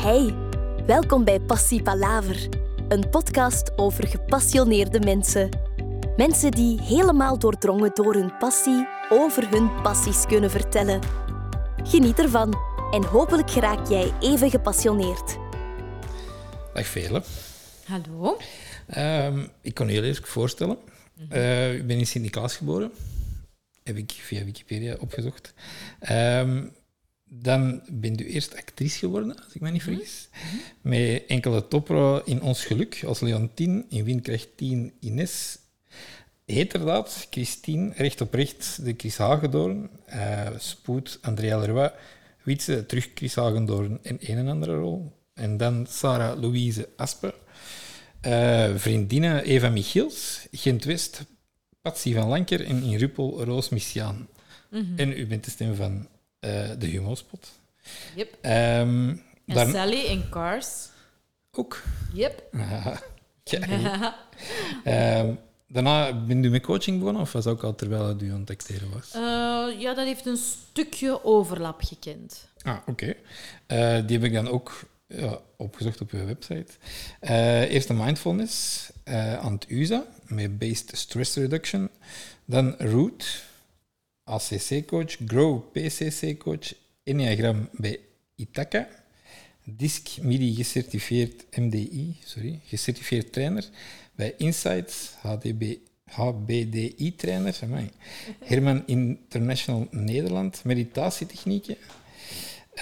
Hey, welkom bij Passie Palaver, een podcast over gepassioneerde mensen. Mensen die helemaal doordrongen door hun passie over hun passies kunnen vertellen. Geniet ervan en hopelijk geraak jij even gepassioneerd. Dag Vele. Hallo. Ehm, ik kan je heel eerlijk voorstellen. Uh, ik ben in Sint-Niklaas geboren. Heb ik via Wikipedia opgezocht. Ehm, dan bent u eerst actrice geworden, als ik me niet vergis. Met enkele toprollen in Ons Geluk, als Leontien, in Windkracht 10 Ines. Heterdaad, Christine, Recht op Recht, de Chris Hagendoorn. Uh, Spoed, Andrea Leroy. Wietse, terug Chris Hagendoorn en een en andere rol. En dan Sarah Louise Asper. Uh, vriendinnen Eva Michiels, Gent West, Patsy van Lanker en in Ruppel Roos Missiaan. Mm En u bent de stem van de Humospot. Yep. Um, en. Sally in Cars. Ook. Yep. ja. um, daarna ben u met coaching begonnen, of was dat ook al terwijl u aan het acteren was? Uh, ja, dat heeft een stukje overlap gekend. Ah, oké. Okay. Uh, die heb ik dan ook ja, opgezocht op uw website. Uh, eerst de mindfulness aan het USA met Based Stress Reduction. Dan Root, ACC-coach, Grow, PCC-coach, Enneagram bij Ithaca. DISC MIDI gecertificeerd MDI, sorry, gecertificeerd trainer bij Insights, HDB, HBDI-trainer. Herman International Nederland, meditatietechnieken.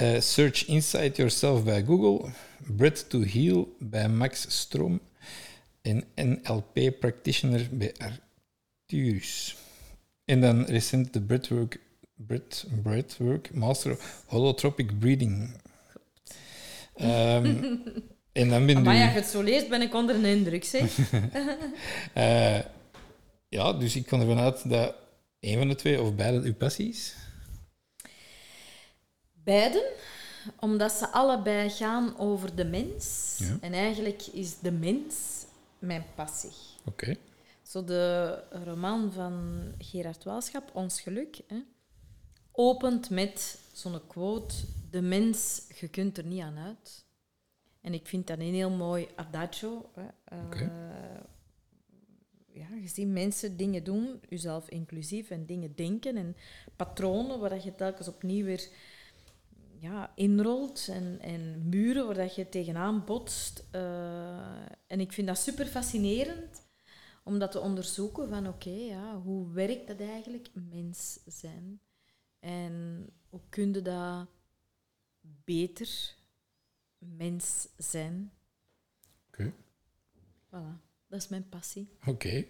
Uh, search Inside Yourself bij Google. Breath to Heal bij Max Stroom. En NLP Practitioner bij Arcturus. En dan recent de Breathwork, breath, breathwork Master of Holotropic Breathing. Um, en dan ben maar als je het zo leest, ben ik onder een indruk, zeg. uh, ja, dus ik kan ervan uit dat een van de twee of beide uw passie is. Beiden, omdat ze allebei gaan over de mens. Ja. En eigenlijk is de mens mijn passie. Oké. Zo de roman van Gerard Waalschap, Ons Geluk, hè, opent met zo'n quote: De mens, je kunt er niet aan uit. En ik vind dat een heel mooi adagio. Hè. Uh, ja, je ziet mensen dingen doen, jezelf inclusief, en dingen denken en patronen waar je telkens opnieuw weer ja, inrolt en, en muren waar dat je tegenaan botst. Uh, en ik vind dat super fascinerend om dat te onderzoeken van oké, ja, hoe werkt dat eigenlijk, mens zijn? En hoe kun je dat beter mens zijn? Oké. Voilà, dat is mijn passie. Oké, okay.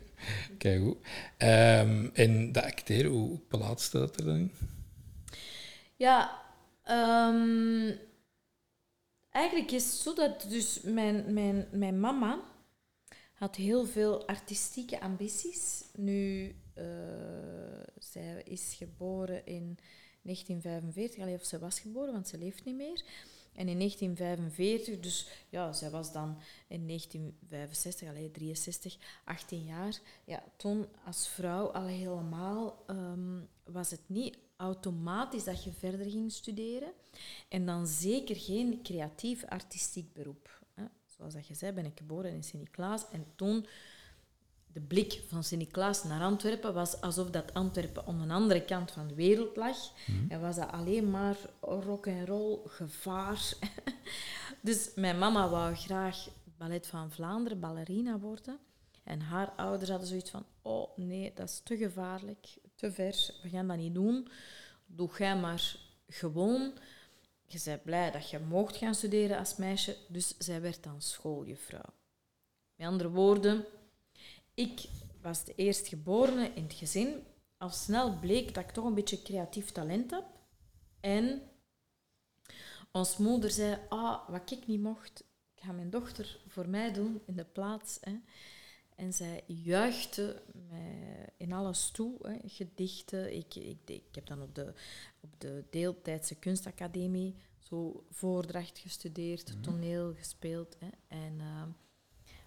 kijk hoe. Um, en dat acteren, hoe plaatst dat er dan in? Ja, um, eigenlijk is het zo dat dus mijn, mijn, mijn mama had heel veel artistieke ambities. Nu, uh, zij is geboren in 1945, alleen of ze was geboren, want ze leeft niet meer. En in 1945, dus ja, zij was dan in 1965, alleen 63, 18 jaar. Ja, toen als vrouw al helemaal um, was het niet automatisch dat je verder ging studeren. En dan zeker geen creatief artistiek beroep zoals dat je zei, ben ik geboren in Sint-Niklaas. En toen, de blik van Sint-Niklaas naar Antwerpen was alsof dat Antwerpen aan de andere kant van de wereld lag. Mm. En was dat alleen maar rock en roll, gevaar. dus mijn mama wou graag ballet van Vlaanderen, ballerina worden. En haar ouders hadden zoiets van, oh nee, dat is te gevaarlijk, te ver, we gaan dat niet doen. Doe jij maar gewoon je bent blij dat je mocht gaan studeren als meisje, dus zij werd dan schooljuffrouw. Met andere woorden, ik was de eerstgeborene in het gezin. Al snel bleek dat ik toch een beetje creatief talent heb. En ons moeder zei, ah, wat ik niet mocht, ik ga mijn dochter voor mij doen in de plaats. Hè. En zij juichte mij in alles toe, hè. gedichten. Ik, ik, ik heb dan op de, op de deeltijdse kunstacademie zo voordracht gestudeerd, mhm. toneel gespeeld hè. en uh,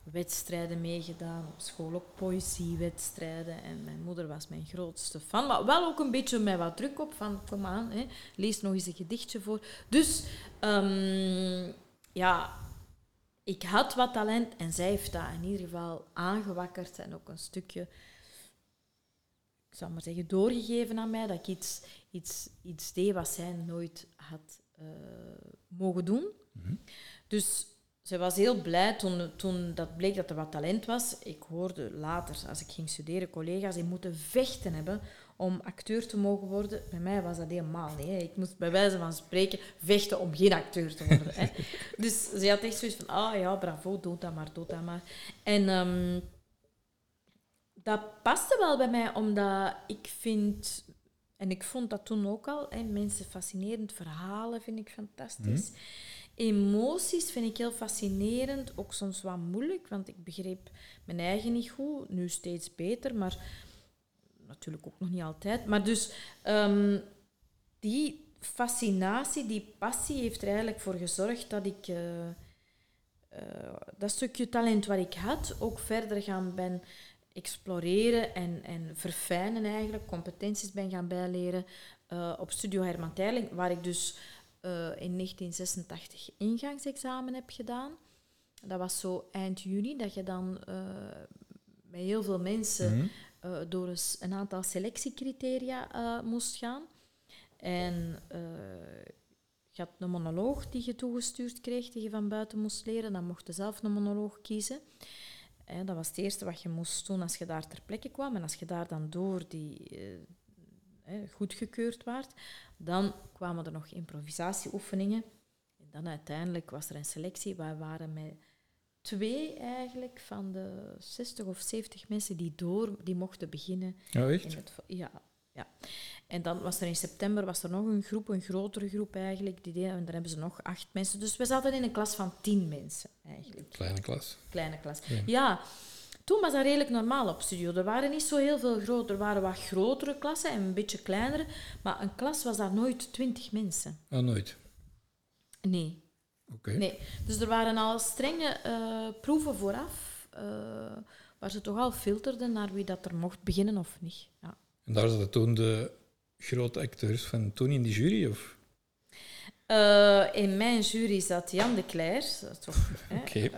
wedstrijden meegedaan op school, ook poëziewedstrijden. En mijn moeder was mijn grootste fan, maar wel ook een beetje met wat druk op van kom aan, hè, lees nog eens een gedichtje voor. Dus um, ja, ik had wat talent en zij heeft dat in ieder geval aangewakkerd en ook een stukje, ik zou maar zeggen, doorgegeven aan mij, dat ik iets, iets, iets deed wat zij nooit had uh, mogen doen. Mhm. Dus zij was heel blij toen, toen dat bleek dat er wat talent was. Ik hoorde later, als ik ging studeren, collega's die moeten vechten hebben om acteur te mogen worden. Bij mij was dat helemaal niet. Hè. Ik moest bij wijze van spreken vechten om geen acteur te worden. Hè. Dus ze had echt zoiets van, ah ja, bravo, doe dat maar, doe dat maar. En ehm, dat paste wel bij mij, omdat ik vind... En ik vond dat toen ook al, hè, mensen fascinerend, verhalen vind ik fantastisch. Emoties vind ik heel fascinerend, ook soms wat moeilijk, want ik begreep mijn eigen niet goed, nu steeds beter, maar natuurlijk ook nog niet altijd. Maar dus ehm, die fascinatie, die passie heeft er eigenlijk voor gezorgd dat ik eh, eh, dat stukje talent wat ik had ook verder gaan ben exploreren en, en verfijnen eigenlijk, competenties ben gaan bijleren uh, op Studio Herman Terling, waar ik dus in 1986 ingangsexamen heb gedaan. Dat was zo eind juni, dat je dan met heel veel mensen mhm. Eh, door een aantal selectiecriteria uh, moest gaan. En uh, je had een monoloog die je toegestuurd kreeg, die je van buiten moest leren. Dan mocht je zelf een monoloog kiezen. En dat was het eerste wat je moest doen als je daar ter plekke kwam. En als je daar dan door die goedgekeurd werd, dan kwamen er nog improvisatieoefeningen. En dan uiteindelijk was er een selectie. Wij waren met twee eigenlijk van de 60 of 70 mensen die door die mochten beginnen. Oh, echt? In het, ja, ja. En dan was er in september was er nog een groep, een grotere groep eigenlijk. Die deden, en daar hebben ze nog acht mensen. Dus we zaten in een klas van tien mensen eigenlijk. Kleine klas. Kleine klas. Ja. Toen was dat redelijk normaal op studio. Er waren niet zo heel veel groter. Er waren wat grotere klassen en een beetje kleinere. Maar een klas was daar nooit twintig mensen. Oh, nooit? Nee. Nee, dus er waren al strenge uh, proeven vooraf, uh, waar ze toch al filterden naar wie dat er mocht beginnen of niet. Ja. En daar zaten toen de grote acteurs van toen in die jury? Of? Uh, in mijn jury zat Jan de is toch okay.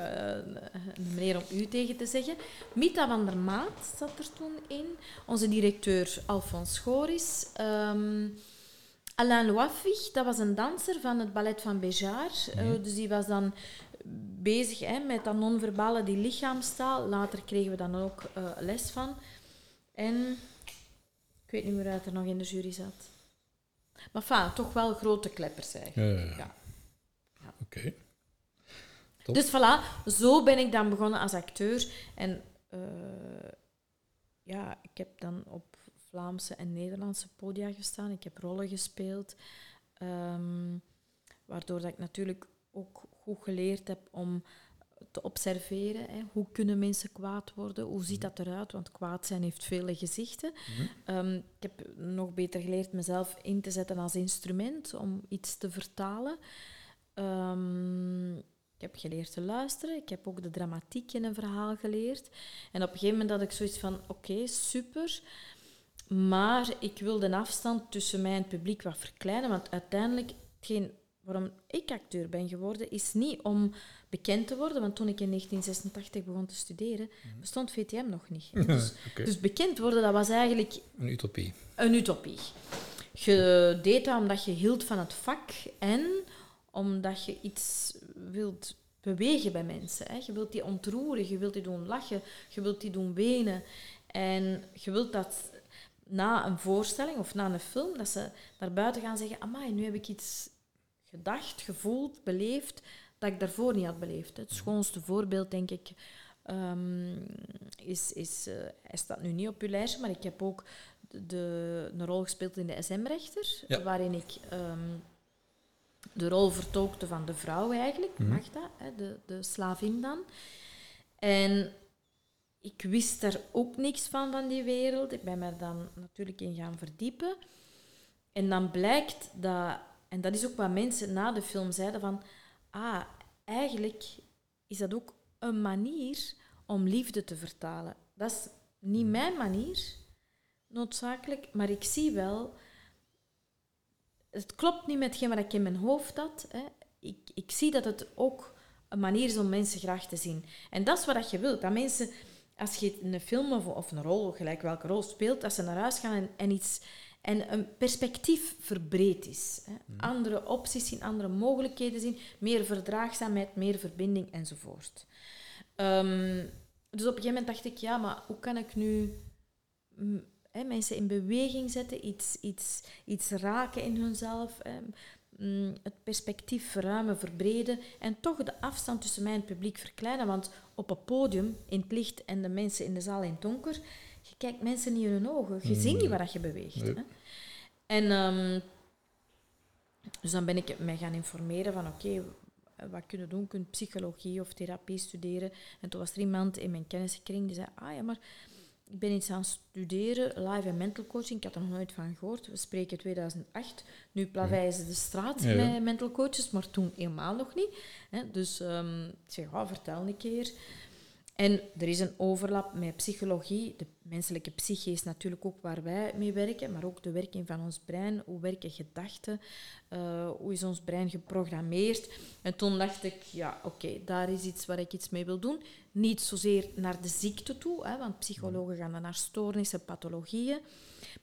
een meneer om u tegen te zeggen. Mita van der Maat zat er toen in. Onze directeur Alfons Schoris. Um, Alain Loafwig, dat was een danser van het ballet van Béjar. Eh, dus die was dan bezig hè, met dat non-verbale, die lichaamstaal. Later kregen we dan ook uh, les van. En ik weet niet meer uit er nog in de jury zat. Maar enfin, toch wel grote kleppers eigenlijk. Ja. ja. ja. Oké. Dus voilà, zo ben ik dan begonnen als acteur. En uh, ja, ik heb dan op Vlaamse en Nederlandse podia gestaan. Ik heb rollen gespeeld. Um, waardoor dat ik natuurlijk ook goed geleerd heb om te observeren. Hè. Hoe kunnen mensen kwaad worden? Hoe ziet dat eruit? Want kwaad zijn heeft vele gezichten. Mhm. Ehm, ik heb nog beter geleerd mezelf in te zetten als instrument om iets te vertalen. Um, ik heb geleerd te luisteren. Ik heb ook de dramatiek in een verhaal geleerd. En op een gegeven moment had ik zoiets van: oké, super. Maar ik wil de afstand tussen mij en het publiek wat verkleinen, want uiteindelijk, hetgeen waarom ik acteur ben geworden, is niet om bekend te worden, want toen ik in 1986 begon te studeren, mhm. bestond VTM nog niet. Dus, dus bekend worden, dat was eigenlijk... Een utopie. Een utopie. Je deed dat omdat je hield van het vak en omdat je iets wilt bewegen bij mensen. Hè. Je wilt die ontroeren, je wilt die doen lachen, je wilt die doen wenen. En je wilt dat na een voorstelling of na een film, dat ze naar buiten gaan zeggen, amai, nu heb ik iets gedacht, gevoeld, beleefd, dat ik daarvoor niet had beleefd. Het schoonste voorbeeld, denk ik, um, is, is uh, hij staat nu niet op uw lijstje, maar ik heb ook de, een rol gespeeld in de SM-rechter, waarin ik um, de rol vertolkte van de vrouw eigenlijk, mm Magda, hè, de, de slavin dan. En ik wist er ook niks van, van die wereld. Ik ben me dan natuurlijk in gaan verdiepen. En dan blijkt dat, en dat is ook wat mensen na de film zeiden, van, ah, eigenlijk is dat ook een manier om liefde te vertalen. Dat is niet hmm. mijn manier, noodzakelijk, maar ik zie wel, het klopt niet met hetgeen wat ik in mijn hoofd had. Hè. ik, ik zie dat het ook een manier is om mensen graag te zien. En dat is wat je wilt. Dat mensen, als je een film of, of een rol, gelijk welke rol speelt, dat ze naar huis gaan en, en iets en een perspectief verbreed is. Hè. Mhm. Andere opties zien, andere mogelijkheden zien, meer verdraagzaamheid, meer verbinding enzovoort. Ehm, dus op een gegeven moment dacht ik, ja, maar hoe kan ik nu mm, hè, mensen in beweging zetten, iets, iets, iets raken in hunzelf, hè, het perspectief verruimen, verbreden en toch de afstand tussen mij en het publiek verkleinen. Want op een podium, in het licht en de mensen in de zaal in het donker, je kijkt mensen niet in hun ogen. Je ziet niet wat je beweegt. Nee. Hè. En ehm, dus dan ben ik mij gaan informeren van oké, wat kunnen we doen? Kun psychologie of therapie studeren? En toen was er iemand in mijn kenniskring die zei, ah ja, maar ik ben iets aan het studeren, live en mental coaching. Ik had er nog nooit van gehoord. We spreken 2008. Nu plaveien ze de straat Ja, ja. met mental coaches, maar toen helemaal nog niet. Hè. Dus ehm, ik zeg, ah, vertel een keer. En er is een overlap met psychologie. De menselijke psyche is natuurlijk ook waar wij mee werken, maar ook de werking van ons brein. Hoe werken gedachten? Eh, hoe is ons brein geprogrammeerd? En toen dacht ik, ja, oké, daar is iets waar ik iets mee wil doen. Niet zozeer naar de ziekte toe, hè, want psychologen gaan dan naar stoornissen, pathologieën.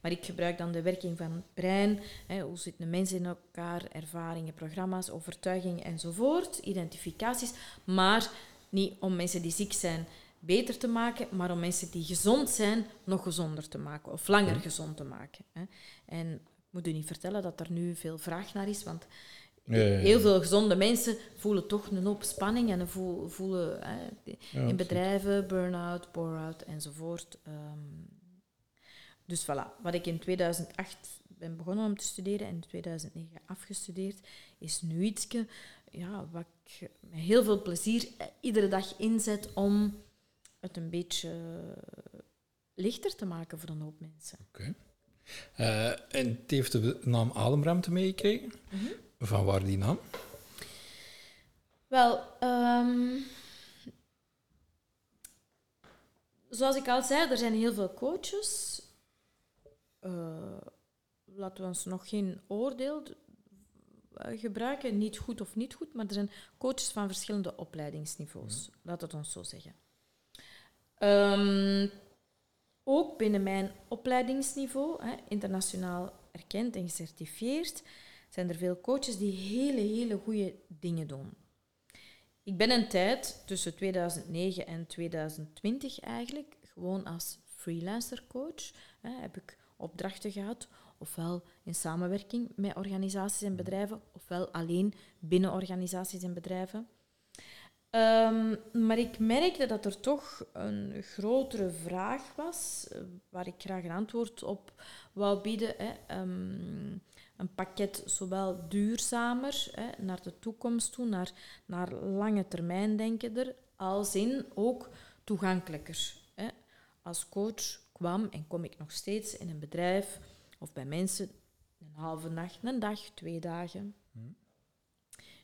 Maar ik gebruik dan de werking van het brein. Hè, hoe zitten mensen in elkaar? Ervaringen, programma's, overtuigingen enzovoort. Identificaties. Maar niet om mensen die ziek zijn beter te maken, maar om mensen die gezond zijn nog gezonder te maken. Of langer gezond te maken. Hè. En ik moet u niet vertellen dat er nu veel vraag naar is, want heel veel gezonde mensen voelen toch een hoop spanning en voel- voelen hè, in bedrijven burn-out, bore-out enzovoort. Ehm, dus voilà, wat ik in 2008 ben begonnen om te studeren en in 2009 afgestudeerd, is nu iets ja, wat ik met heel veel plezier eh, iedere dag inzet om het een beetje lichter te maken voor een hoop mensen. Oké. Eh, en het heeft de naam Ademruimte meegekregen. Mhm. Van waar die naam? Wel, ehm, zoals ik al zei, er zijn heel veel coaches. Eh, laten we ons nog geen oordeel eh, gebruiken, niet goed of niet goed, maar er zijn coaches van verschillende opleidingsniveaus. Laat het ons zo zeggen. Ehm, ook binnen mijn opleidingsniveau, hè, internationaal erkend en gecertificeerd, zijn er veel coaches die hele, hele goede dingen doen. Ik ben een tijd, tussen 2009 en 2020 eigenlijk, gewoon als freelancer coach, hè, heb ik opdrachten gehad, ofwel in samenwerking met organisaties en bedrijven, ofwel alleen binnen organisaties en bedrijven. Ehm, maar ik merkte dat er toch een grotere vraag was, eh, waar ik graag een antwoord op wou bieden. Hè. Ehm, een pakket zowel duurzamer, hè, naar de toekomst toe, naar, naar lange termijn denken als in ook toegankelijker. Hè. Als coach kwam en kom ik nog steeds in een bedrijf of bij mensen een halve nacht, een dag, twee dagen.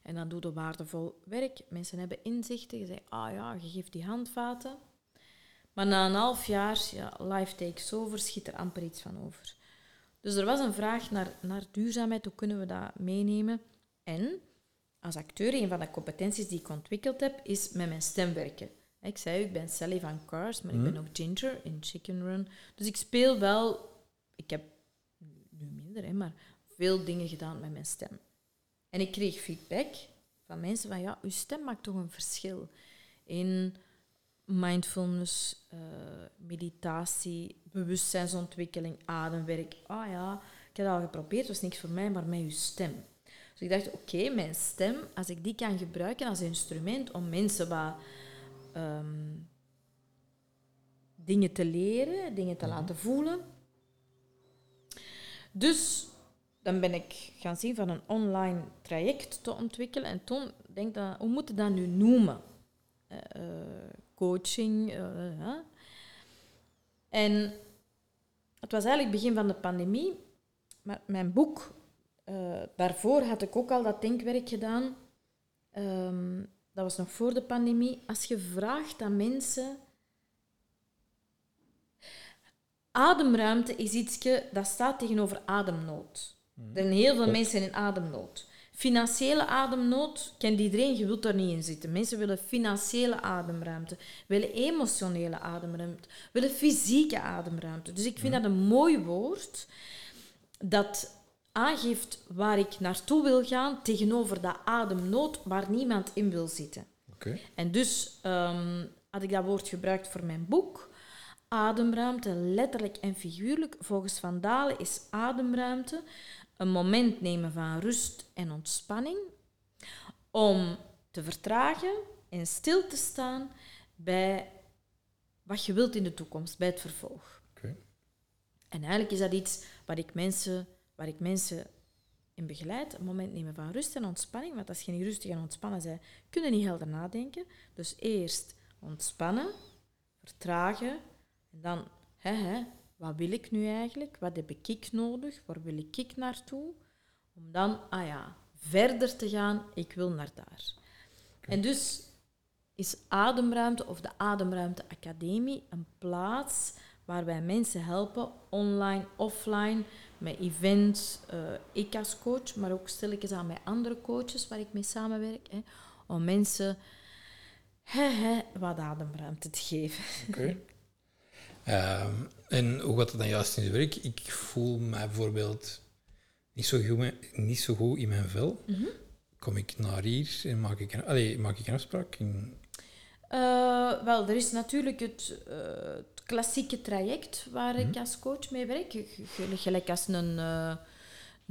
En dan doe je waardevol werk. Mensen hebben inzichten. Je zegt, ah ja, je geeft die handvaten. Maar na een half jaar, ja, life takes over, schiet er amper iets van over. Dus er was een vraag naar, naar duurzaamheid. Hoe kunnen we dat meenemen? En als acteur, een van de competenties die ik ontwikkeld heb, is met mijn stem werken. Ik zei, ik ben Sally van Cars, maar ik ben ook Ginger in Chicken Run. Dus ik speel wel... Ik heb hè, maar veel dingen gedaan met mijn stem. En ik kreeg feedback van mensen van, ja, uw stem maakt toch een verschil in mindfulness, eh, meditatie, bewustzijnsontwikkeling, ademwerk. Ah ja, ik heb dat al geprobeerd, het was niks voor mij, maar met uw stem. Dus ik dacht, oké, mijn stem, als ik die kan gebruiken als instrument om mensen wat ehm, dingen te leren, dingen te laten voelen. Dus dan ben ik gaan zien van een online traject te ontwikkelen. En toen denk ik, hoe moet je dat nu noemen? Eh, eh, coaching. eh? En het was eigenlijk begin van de pandemie. Maar mijn boek, daarvoor had ik ook al dat denkwerk gedaan. Ehm, dat was nog voor de pandemie. Als je vraagt aan mensen... Ademruimte is iets dat staat tegenover ademnood. Er zijn heel veel mensen in ademnood. Financiële ademnood kent iedereen, je wilt daar niet in zitten. Mensen willen financiële ademruimte, willen emotionele ademruimte, willen fysieke ademruimte. Dus ik vind dat een mooi woord dat aangeeft waar ik naartoe wil gaan tegenover dat ademnood waar niemand in wil zitten. Oké. En dus ehm, had ik dat woord gebruikt voor mijn boek. Ademruimte, letterlijk en figuurlijk. Volgens Van Dalen is ademruimte een moment nemen van rust en ontspanning om te vertragen en stil te staan bij wat je wilt in de toekomst, bij het vervolg. En eigenlijk is dat iets waar ik mensen, waar ik mensen in begeleid. Een moment nemen van rust en ontspanning. Want als je niet rustig en ontspannen bent, kun je niet helder nadenken. Dus eerst ontspannen, vertragen. En dan, hè, hè, wat wil ik nu eigenlijk? Wat heb ik nodig? Waar wil ik naartoe? Om dan, ah ja, verder te gaan. Ik wil naar daar. En dus is Ademruimte of de Ademruimte Academie een plaats waar wij mensen helpen, online, offline, met events, eh, ik als coach, maar ook stilletjes aan met andere coaches waar ik mee samenwerk, hè, om mensen hè, hè, wat ademruimte te geven. Oké. Ehm, en hoe gaat het dan juist in zijn werk? Ik voel mij bijvoorbeeld niet zo goed, niet zo goed in mijn vel. Kom ik naar hier en maak ik een, allee, maak ik een afspraak? En, Eh, wel, er is natuurlijk het, eh, het klassieke traject waar ik als coach mee werk. Gelijk als een... eh,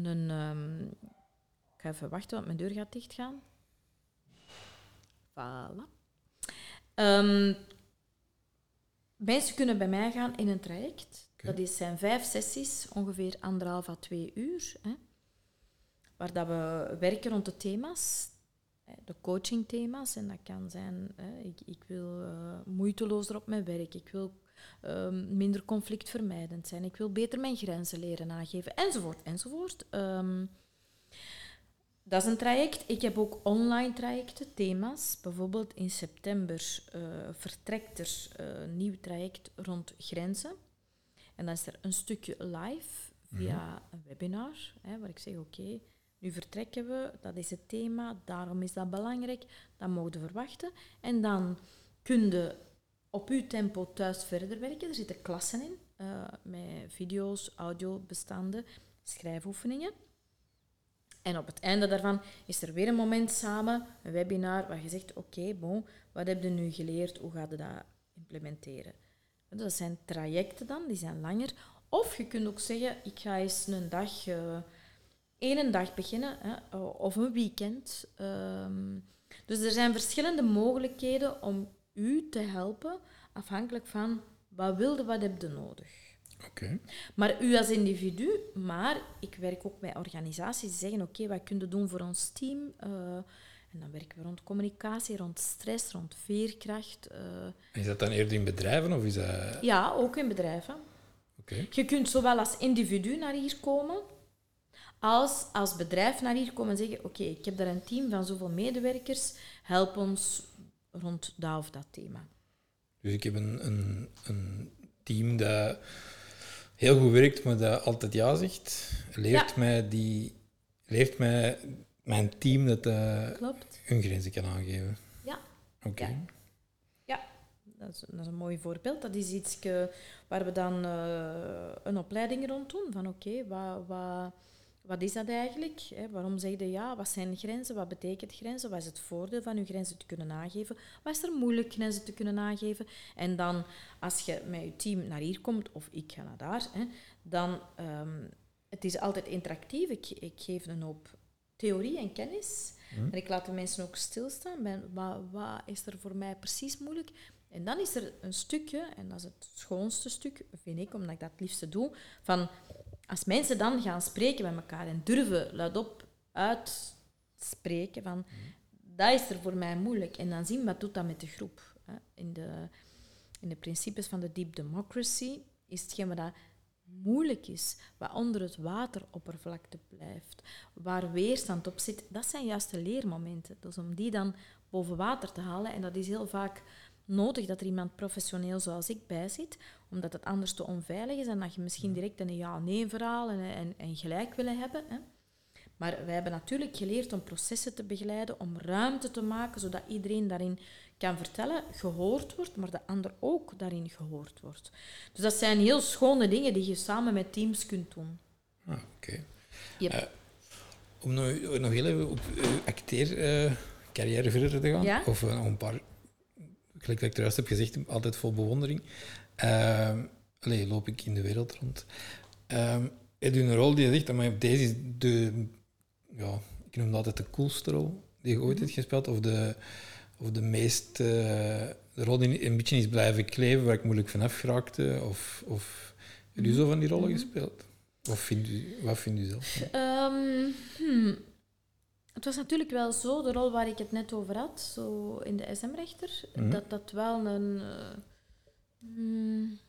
een ehm, ik ga even wachten, want mijn deur gaat dichtgaan. Voilà. Ehm, mensen kunnen bij mij gaan in een traject. Oké. Dat is, zijn vijf sessies, ongeveer anderhalf à twee uur. Hè, waar dat we werken rond de thema's de coachingthema's. En dat kan zijn, hè, ik, ik wil eh, moeitelozer op mijn werk, ik wil ehm, minder conflictvermijdend zijn, ik wil beter mijn grenzen leren aangeven, enzovoort, enzovoort. Ehm, dat is een traject. Ik heb ook online trajecten, thema's. Bijvoorbeeld in september eh, vertrekt er eh, een nieuw traject rond grenzen. En dan is er een stukje live via een webinar, hè, waar ik zeg, oké, nu vertrekken we, dat is het thema, daarom is dat belangrijk, dat mogen we verwachten. En dan kun je op uw tempo thuis verder werken. Er zitten klassen in, eh, met video's, audiobestanden, schrijfoefeningen. En op het einde daarvan is er weer een moment samen, een webinar, waar je zegt, oké, bon, wat heb je nu geleerd, hoe ga je dat implementeren? Dat zijn trajecten dan, die zijn langer. Of je kunt ook zeggen, ik ga eens een dag, eh één dag beginnen, hè, of een weekend. Ehm, dus er zijn verschillende mogelijkheden om u te helpen, afhankelijk van wat wilde, wat heb je nodig. Maar u als individu, maar ik werk ook met organisaties die zeggen, oké, wat kunnen we doen voor ons team? Eh, en dan werken we rond communicatie, rond stress, rond veerkracht. eh. Is dat dan eerder in bedrijven of is dat... ja, ook in bedrijven. Oké. Je kunt zowel als individu naar hier komen, als als bedrijf naar hier komen en zeggen, oké, ik heb daar een team van zoveel medewerkers, help ons rond dat of dat thema. Dus ik heb een, een, een team dat heel goed werkt, maar dat altijd ja zegt. Leert Ja. mij die... Leert mij mijn team dat Klopt? hun grenzen kan aangeven. Ja. Oké. Ja. Ja, dat is, dat is een mooi voorbeeld. Dat is iets waar we dan eh, een opleiding rond doen. Van oké, wat, wat, wat is dat eigenlijk? Hè? Waarom zeg je ja? Wat zijn grenzen? Wat betekent grenzen? Wat is het voordeel van je grenzen te kunnen aangeven? Wat is er moeilijk grenzen te kunnen aangeven? En dan, als je met je team naar hier komt, of ik ga naar daar, hè, dan ehm het is altijd interactief. Ik, ik geef een hoop theorie en kennis. En ik laat de mensen ook stilstaan bij wat, wat is er voor mij precies moeilijk. En dan is er een stukje, en dat is het schoonste stuk, vind ik, omdat ik dat het liefste doe, van als mensen dan gaan spreken met elkaar en durven luidop uitspreken van dat is er voor mij moeilijk. En dan zien wat doet dat met de groep. Hè. In, de, in de principes van de deep democracy is hetgeen wat dat moeilijk is, wat onder het wateroppervlakte blijft, waar weerstand op zit, dat zijn juist de leermomenten. Dus om die dan boven water te halen, en dat is heel vaak nodig dat er iemand professioneel zoals ik bij zit, omdat het anders te onveilig is en dat je misschien direct een ja-nee verhaal en, en, en gelijk willen hebben. Hè. Maar wij hebben natuurlijk geleerd om processen te begeleiden, om ruimte te maken, zodat iedereen daarin kan vertellen, gehoord wordt, maar de ander ook daarin gehoord wordt. Dus dat zijn heel schone dingen die je samen met teams kunt doen. Ah, Oké. Yep. Eh, om nog, nog heel even op uw acteercarrière verder te gaan, Ja? of eh, nog een paar, gelijk dat ik juist heb gezegd, altijd vol bewondering. Ehm allee, loop ik in de wereld rond. Ehm heb je een rol die je zegt, maar deze is de, ja, ik noem dat altijd de coolste rol die je ooit hebt gespeeld, of de, of de meest, eh, de rol die een beetje is blijven kleven, waar ik moeilijk vanaf geraakte, of, of heb je zo van die rollen gespeeld? Of vindt u, wat vindt u zelf? Ehm, hmm. Het was natuurlijk wel zo, de rol waar ik het net over had, zo in de SM-rechter, Mhm. dat dat wel een... eh, hmm,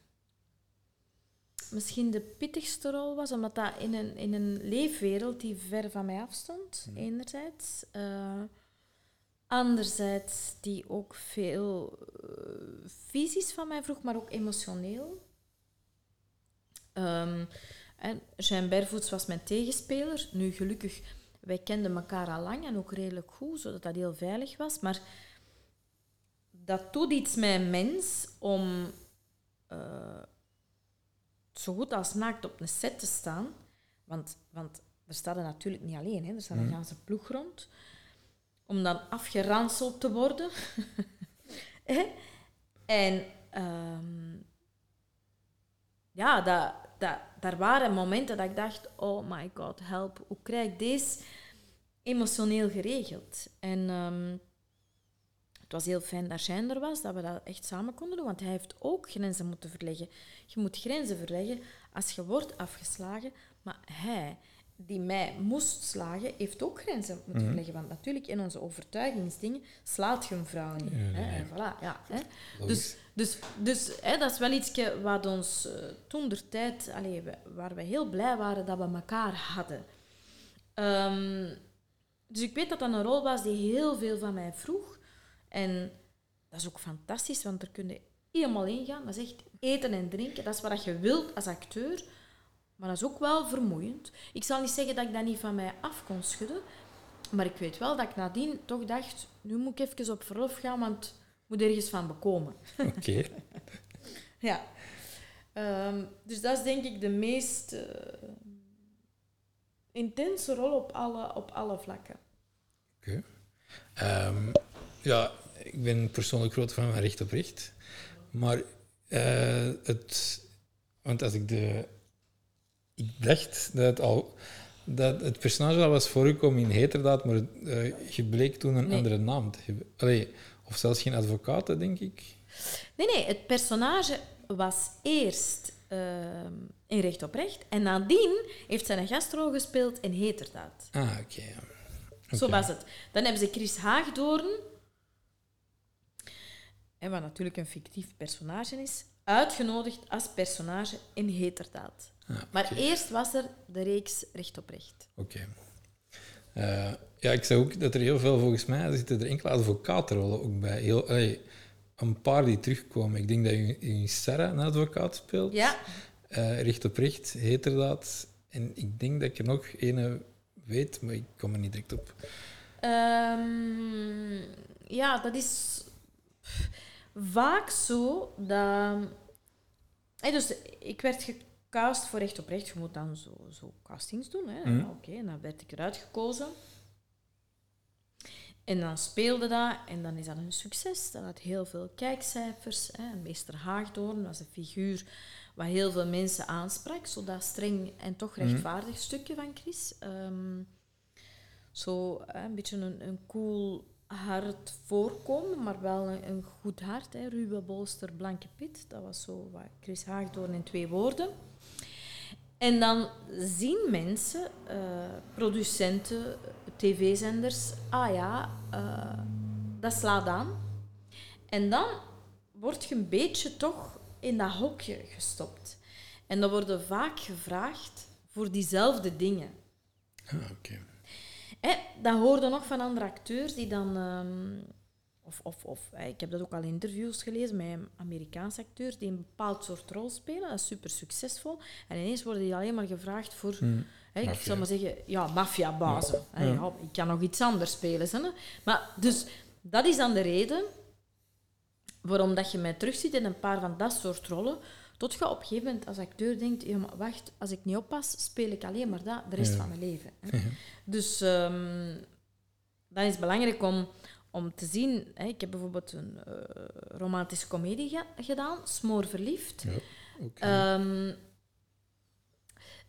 misschien de pittigste rol was, omdat dat in een, in een leefwereld die ver van mij afstond, enerzijds. Eh, anderzijds die ook veel eh, fysisch van mij vroeg, maar ook emotioneel. Ehm, en Jean Bervoets was mijn tegenspeler. Nu, gelukkig, wij kenden elkaar al lang en ook redelijk goed, zodat dat heel veilig was. Maar dat doet iets met een mens om eh, zo goed als naakt op een set te staan. Want, want er staat er natuurlijk niet alleen, hè. er staat een ganse ploeg rond. Om dan afgeranseld te worden. En ehm, ja, dat, dat, daar waren momenten dat ik dacht, oh my god, help, hoe krijg ik deze emotioneel geregeld? En ehm, het was heel fijn dat Shine er was, dat we dat echt samen konden doen, want hij heeft ook grenzen moeten verleggen. Je moet grenzen verleggen als je wordt afgeslagen, maar hij, die mij moest slagen, heeft ook grenzen moeten verleggen. Want natuurlijk, in onze overtuigingsdingen slaat je een vrouw niet. Ja, hè? nee. En voilà, ja, hè? Dus, dus, dus hè, dat is wel iets wat ons eh, toen der tijd, allee, waar we heel blij waren dat we elkaar hadden. Ehm, dus ik weet dat dat een rol was die heel veel van mij vroeg. En dat is ook fantastisch, want er kun je helemaal ingaan. Dat is echt eten en drinken. Dat is wat je wilt als acteur. Maar dat is ook wel vermoeiend. Ik zal niet zeggen dat ik dat niet van mij af kon schudden. Maar ik weet wel dat ik nadien toch dacht... Nu moet ik even op verlof gaan, want ik moet ergens van bekomen. Oké. Ja. Ehm, dus dat is denk ik de meest eh, intense rol op alle, op alle vlakken. Oké. Ehm, ja, ik ben persoonlijk groot fan van recht op recht. Maar eh, het... Want als ik de... Ik dacht dat het al... Dat het personage al was voorgekomen in Heterdaad, maar eh, je bleek toen een Nee. andere naam te hebben. Allee, of zelfs geen advocaat, denk ik. Nee, nee, het personage was eerst ehm, in Recht op Recht. En nadien heeft zij een gastrol gespeeld in Heterdaad. Ah, oké. Zo was het. Dan hebben ze Chris Haagdoorn, en wat natuurlijk een fictief personage is, uitgenodigd als personage in Heterdaad. Ah, Maar eerst was er de reeks Recht op Recht. Oké. Eh, ja, ik zag ook dat er heel veel, volgens mij, zitten er enkele advocatenrollen ook bij. Heel, allee, een paar die terugkomen. Ik denk dat je in Sarah een advocaat speelt. Ja, Eh, recht op recht, heterdaad. En ik denk dat ik er nog ene weet, maar ik kom er niet direct op. Ehm, ja, dat is vaak zo dat. Dus ik werd gecast voor recht op recht. Je moet dan zo, zo castings doen. Hè. Mhm. Oké, en dan werd ik eruit gekozen. En dan speelde dat en dan is dat een succes. Dat had heel veel kijkcijfers. Hè. Meester Haagdoorn was een figuur wat heel veel mensen aansprak. Zo dat streng en toch rechtvaardig stukje van Chris. Ehm, zo een beetje een, een cool hard voorkomen, maar wel een, een goed hart. Hè. Ruwe bolster, blanke pit. Dat was zo wat Chris Haagdoorn in twee woorden. En dan zien mensen, eh, producenten, tv-zenders, ah ja, eh, dat slaat aan. En dan word je een beetje toch in dat hokje gestopt. En dan worden vaak gevraagd voor diezelfde dingen. Ah, oké. Hè, dat hoorde nog van andere acteurs die dan... ehm, of, of, of ik heb dat ook al in interviews gelezen met Amerikaanse acteurs die een bepaald soort rol spelen. Dat is super succesvol. En ineens worden die alleen maar gevraagd voor... Hmm. Hè, ik zou maar zeggen, ja, maffiabazen. Hè, Ja. ja, ik kan nog iets anders spelen. Hè. Maar dus, dat is dan de reden waarom dat je mij terugziet in een paar van dat soort rollen. Tot je op een gegeven moment als acteur denkt, ja, maar wacht, als ik niet oppas, speel ik alleen maar dat de rest Ja. van mijn leven. Hè. Dus ehm, dan is het belangrijk om, om te zien... Hè, ik heb bijvoorbeeld een eh, romantische komedie ge- gedaan, Smoor Verliefd. Ja. Ehm,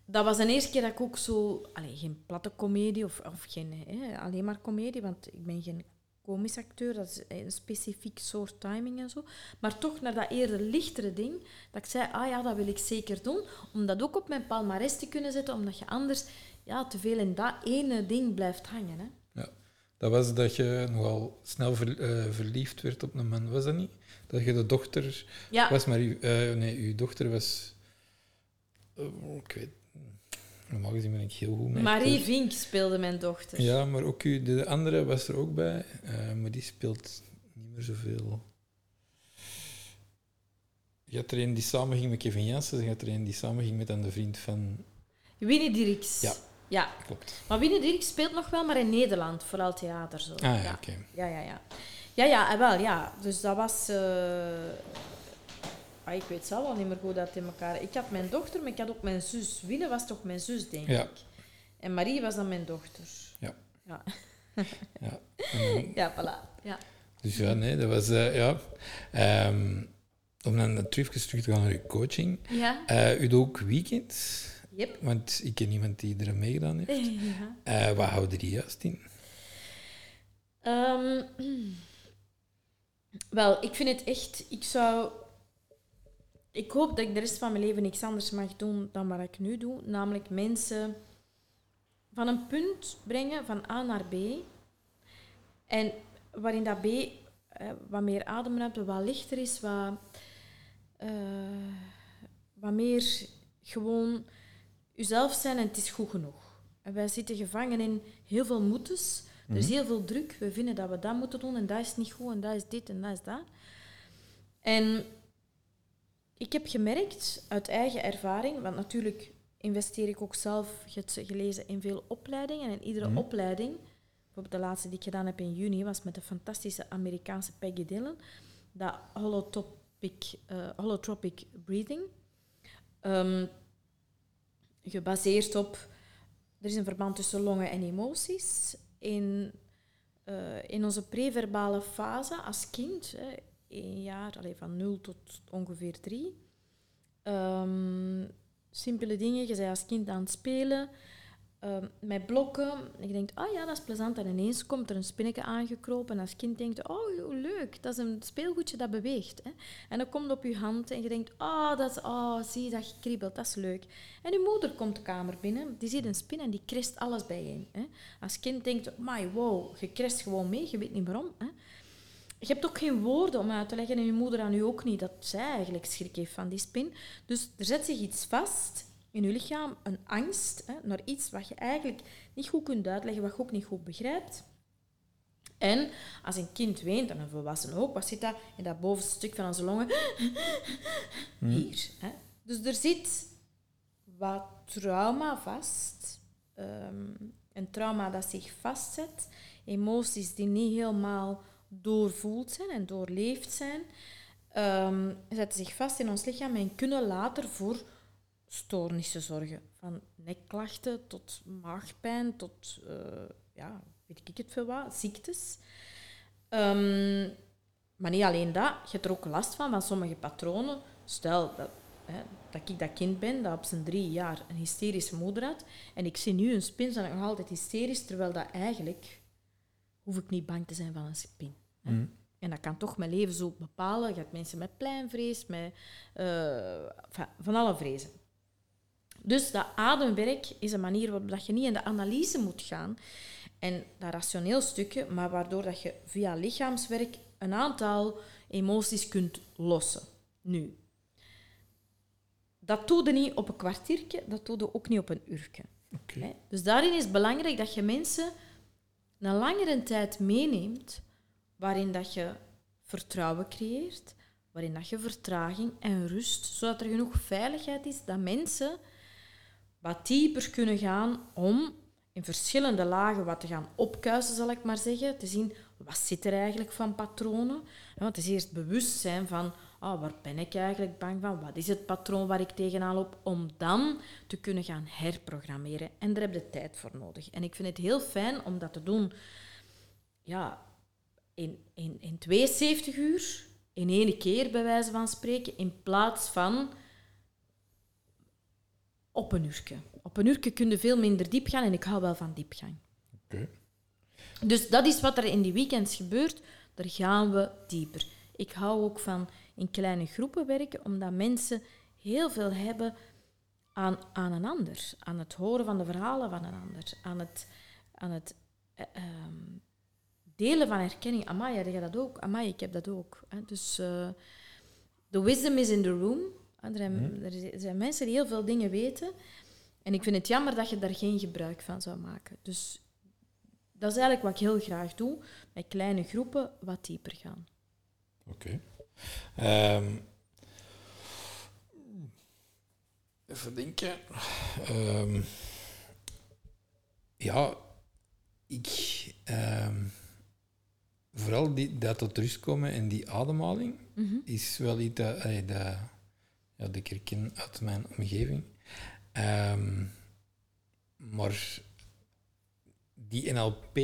dat was de eerste keer dat ik ook zo... Allee, geen platte komedie of, of geen, hè, alleen maar komedie, want ik ben geen komisch acteur, dat is een specifiek soort timing en zo. Maar toch naar dat eerder lichtere ding, dat ik zei, ah ja, dat wil ik zeker doen, om dat ook op mijn palmarès te kunnen zetten, omdat je anders ja, te veel in dat ene ding blijft hangen. Hè. ja. Dat was dat je nogal snel ver- eh, verliefd werd op een man, was dat niet? Dat je de dochter Ja, was, maar uw, eh, nee, uw dochter was... eh, ik weet... Normaal gezien ben ik heel goed met Marie acteurs. Vink speelde mijn dochter. Ja, maar ook u, de andere was er ook bij, eh, maar die speelt niet meer zoveel. Je had er een die samen ging met Kevin Janssen, je had er een die samen ging met een de vriend van... Winnie Dirks. Ja. ja. Klopt. Maar Winnie Dirks speelt nog wel, maar in Nederland, vooral theater. Zo. Ah ja, ja. oké. Ja, ja, ja. Ja, ja, en wel, ja. Dus dat was... eh, ah, ik weet zelf wel niet meer hoe dat in elkaar... Ik had mijn dochter, maar ik had ook mijn zus. Winne was toch mijn zus, denk Ja. ik. En Marie was dan mijn dochter. Ja. Ja, Ja. En ja voilà. Ja. dus ja, nee, dat was... eh, ja. Ehm, om dan terug terug te gaan naar uw coaching. Ja. Eh, u doet ook weekends, Yep. want ik ken iemand die er aan meegedaan heeft. Ja. Eh, wat houden die juist in? Ehm, wel, ik vind het echt... Ik zou... Ik hoop dat ik de rest van mijn leven niks anders mag doen dan wat ik nu doe. Namelijk mensen van een punt brengen van A naar B. En waarin dat B eh, wat meer ademruimte, wat lichter is, wat, eh, wat meer gewoon jezelf zijn en het is goed genoeg. En wij zitten gevangen in heel veel moetes. Er is heel veel druk. We vinden dat we dat moeten doen en dat is niet goed en dat is dit en dat is dat. En ik heb gemerkt uit eigen ervaring, want natuurlijk investeer ik ook zelf, je hebt ze gelezen, in veel opleidingen. En iedere Mhm. opleiding, bijvoorbeeld de laatste die ik gedaan heb in juni, was met de fantastische Amerikaanse Peggy Dillon, dat holotropic, eh, holotropic breathing. Ehm, gebaseerd op, er is een verband tussen longen en emoties. In, eh, in onze preverbale fase als kind, hè, één jaar, allee, van 0 tot ongeveer 3. simpele dingen, je bent als kind aan het spelen ehm, met blokken. En je denkt, oh ja, dat is plezant. En ineens komt er een spinnetje aangekropen. En als kind denkt, oh leuk, dat is een speelgoedje dat beweegt. Hè. En dan komt op je hand en je denkt, oh, dat is, oh zie, dat kriebelt, dat is leuk. En je moeder komt de kamer binnen, die ziet een spin en die krest alles bijeen. Hè. Als kind denkt, my wow, je krest gewoon mee, je weet niet waarom. Hè. Je hebt ook geen woorden om uit te leggen en je moeder aan u ook niet dat zij eigenlijk schrik heeft van die spin. Dus er zet zich iets vast in je lichaam, een angst hè, naar iets wat je eigenlijk niet goed kunt uitleggen, wat je ook niet goed begrijpt. En als een kind weent, en een volwassene ook, wat zit dat in dat bovenste stuk van onze longen? Hier. Hè. Dus er zit wat trauma vast. Ehm, een trauma dat zich vastzet. Emoties die niet helemaal doorvoeld zijn en doorleefd zijn, ehm, zetten zich vast in ons lichaam en kunnen later voor stoornissen zorgen. Van nekklachten tot maagpijn, tot, eh, ja, weet ik het veel wat, ziektes. Ehm, maar niet alleen dat, je hebt er ook last van, van sommige patronen. Stel dat, hè, dat ik dat kind ben, dat op zijn drie jaar een hysterische moeder had, en ik zie nu een spin, dan nog altijd hysterisch, terwijl dat eigenlijk hoef ik niet bang te zijn van een spin. Hè. Mhm. En dat kan toch mijn leven zo bepalen. Je hebt mensen met pleinvrees, met eh, van- van alle vrezen. Dus dat ademwerk is een manier waarop dat je niet in de analyse moet gaan en dat rationeel stukje, maar waardoor dat je via lichaamswerk een aantal emoties kunt lossen. Nu, dat doe je niet op een kwartiertje, dat doe je ook niet op een uurtje. Dus daarin is het belangrijk dat je mensen een langere tijd meeneemt waarin dat je vertrouwen creëert, waarin dat je vertraging en rust, zodat er genoeg veiligheid is dat mensen wat dieper kunnen gaan om in verschillende lagen wat te gaan opkuisen, zal ik maar zeggen. Te zien, wat zit er eigenlijk van patronen? Want het is eerst bewust zijn van, oh, waar ben ik eigenlijk bang van? Wat is het patroon waar ik tegenaan loop? Om dan te kunnen gaan herprogrammeren. En daar heb je tijd voor nodig. En ik vind het heel fijn om dat te doen ja, in, in, in 72 uur, in één keer bij wijze van spreken, in plaats van op een uurtje. Op een uurtje kun je veel minder diep gaan en ik hou wel van diepgang. Oké. Dus dat is wat er in die weekends gebeurt. Daar gaan we dieper. Ik hou ook van in kleine groepen werken, omdat mensen heel veel hebben aan, aan een ander. Aan het horen van de verhalen van een ander. Aan het, aan het eh, ehm, delen van herkenning. Amai, heb je dat ook? Amai, ik heb dat ook. Hè. Dus uh, the wisdom is in the room. Er zijn, er zijn mensen die heel veel dingen weten. En ik vind het jammer dat je daar geen gebruik van zou maken. Dus dat is eigenlijk wat ik heel graag doe. Met kleine groepen wat dieper gaan. Oké. Ehm, even denken. Ehm, ja, ik... ehm, vooral die, dat tot rust komen en die ademhaling is wel iets dat, allee, dat, ja, dat ik herken uit mijn omgeving. Ehm, maar die NLP,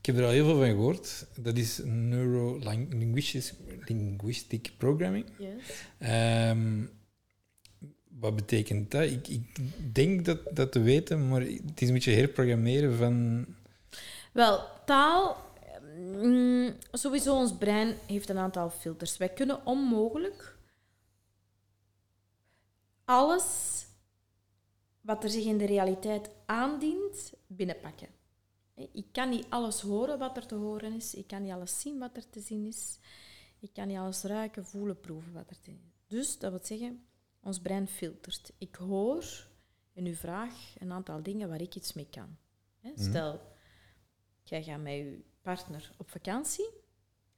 ik heb er al heel veel van gehoord. Dat is Neuro-Linguistic linguistic Programming. Yes. Ehm, wat betekent dat? Ik, ik denk dat, dat te weten, maar het is een beetje herprogrammeren van... Wel, taal... mm, Sowieso, ons brein heeft een aantal filters. Wij kunnen onmogelijk alles wat er zich in de realiteit aandient, binnenpakken. Ik kan niet alles horen wat er te horen is. Ik kan niet alles zien wat er te zien is. Ik kan niet alles ruiken, voelen, proeven wat er te is. Dus dat wil zeggen, ons brein filtert. Ik hoor in uw vraag een aantal dingen waar ik iets mee kan. Hè, Stel, jij gaat met je partner op vakantie.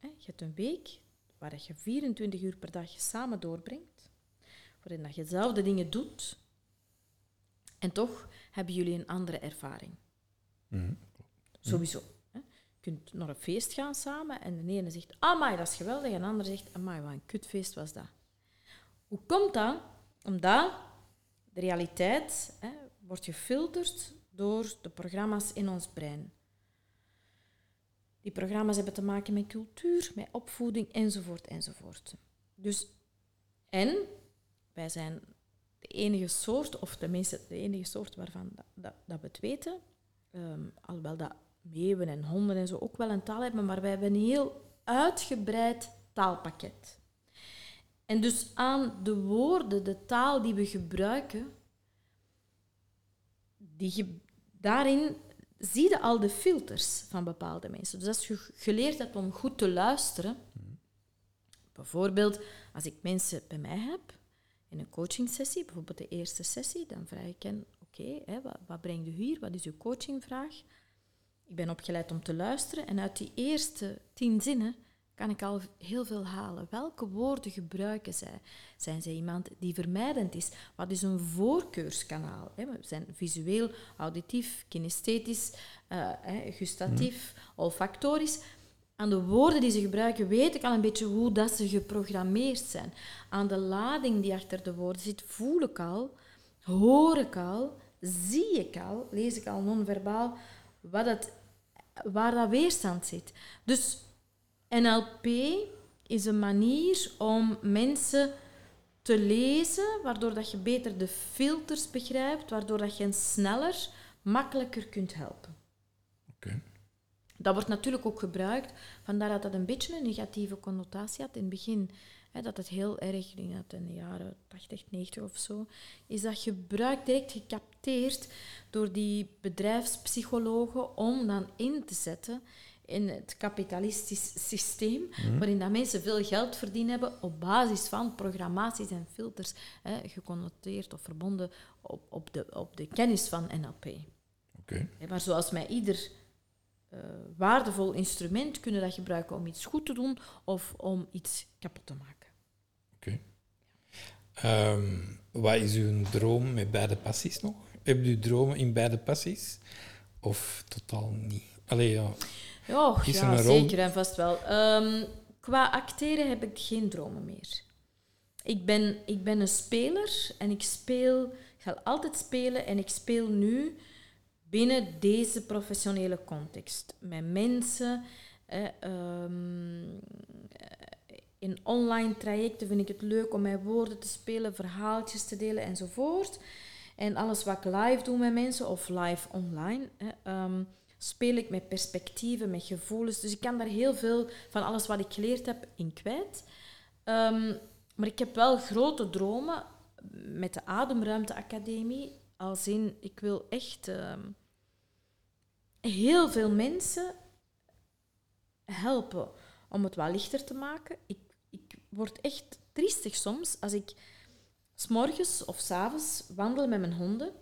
Je hebt een week waar je 24 uur per dag samen doorbrengt. Waarin dat je dezelfde dingen doet. En toch hebben jullie een andere ervaring. Mhm. Sowieso. Hè. Je kunt naar een feest gaan samen en de ene zegt, amai, dat is geweldig. En de andere zegt, amai, wat een kutfeest was dat. Hoe komt dat? Omdat de realiteit hè, wordt gefilterd door de programma's in ons brein. Die programma's hebben te maken met cultuur, met opvoeding, enzovoort, enzovoort. Dus, en wij zijn de enige soort, of tenminste de enige soort waarvan dat, dat, we het weten, ehm, alhoewel dat meeuwen en honden en zo ook wel een taal hebben, maar wij hebben een heel uitgebreid taalpakket. En dus aan de woorden, de taal die we gebruiken, die daarin zie je al de filters van bepaalde mensen. Dus als je geleerd hebt om goed te luisteren, bijvoorbeeld als ik mensen bij mij heb, in een coachingsessie, bijvoorbeeld de eerste sessie, dan vraag ik hen, oké, wat, wat brengt u hier? Wat is uw coachingvraag? Ik ben opgeleid om te luisteren en uit die eerste tien zinnen kan ik al heel veel halen. Welke woorden gebruiken zij? Zijn zij iemand die vermijdend is? Wat is een voorkeurskanaal? We zijn visueel, auditief, kinesthetisch, eh, gustatief, olfactorisch. Aan de woorden die ze gebruiken weet ik al een beetje hoe dat ze geprogrammeerd zijn. Aan de lading die achter de woorden zit, voel ik al, hoor ik al, zie ik al, lees ik al non-verbaal, wat het, waar dat weerstand zit. Dus NLP is een manier om mensen te lezen, waardoor dat je beter de filters begrijpt, waardoor dat je hen sneller, makkelijker kunt helpen. Oké. Dat wordt natuurlijk ook gebruikt, vandaar dat dat een beetje een negatieve connotatie had in het begin. Dat het heel erg, ik denk dat het in de jaren 80, 90 of zo, is dat gebruik direct door die bedrijfspsychologen om dan in te zetten in het kapitalistisch systeem, waarin dat mensen veel geld verdienen hebben op basis van programmaties en filters, hè, geconnoteerd of verbonden op, op, de, op de kennis van NLP. Hè, Maar zoals met ieder eh, waardevol instrument kunnen dat gebruiken om iets goed te doen of om iets kapot te maken. Oké. Ehm, wat is uw droom met beide passies nog? Heb je dromen in beide passies? Of totaal niet? Allee, ja. Is er ja zeker en vast wel. Ehm, qua acteren heb ik geen dromen meer. Ik ben, ik ben een speler en ik speel, ik zal altijd spelen en ik speel nu binnen deze professionele context. Met mensen, eh, in online trajecten vind ik het leuk om met woorden te spelen, verhaaltjes te delen enzovoort. En alles wat ik live doe met mensen of live online, hè, ehm, speel ik met perspectieven, met gevoelens. Dus ik kan daar heel veel van alles wat ik geleerd heb in kwijt. Ehm, maar ik heb wel grote dromen met de Ademruimte Academie. Als in, ik wil echt ehm, heel veel mensen helpen om het wat lichter te maken. Ik, ik word echt triestig soms als ik s'morgens of s'avonds wandel met mijn honden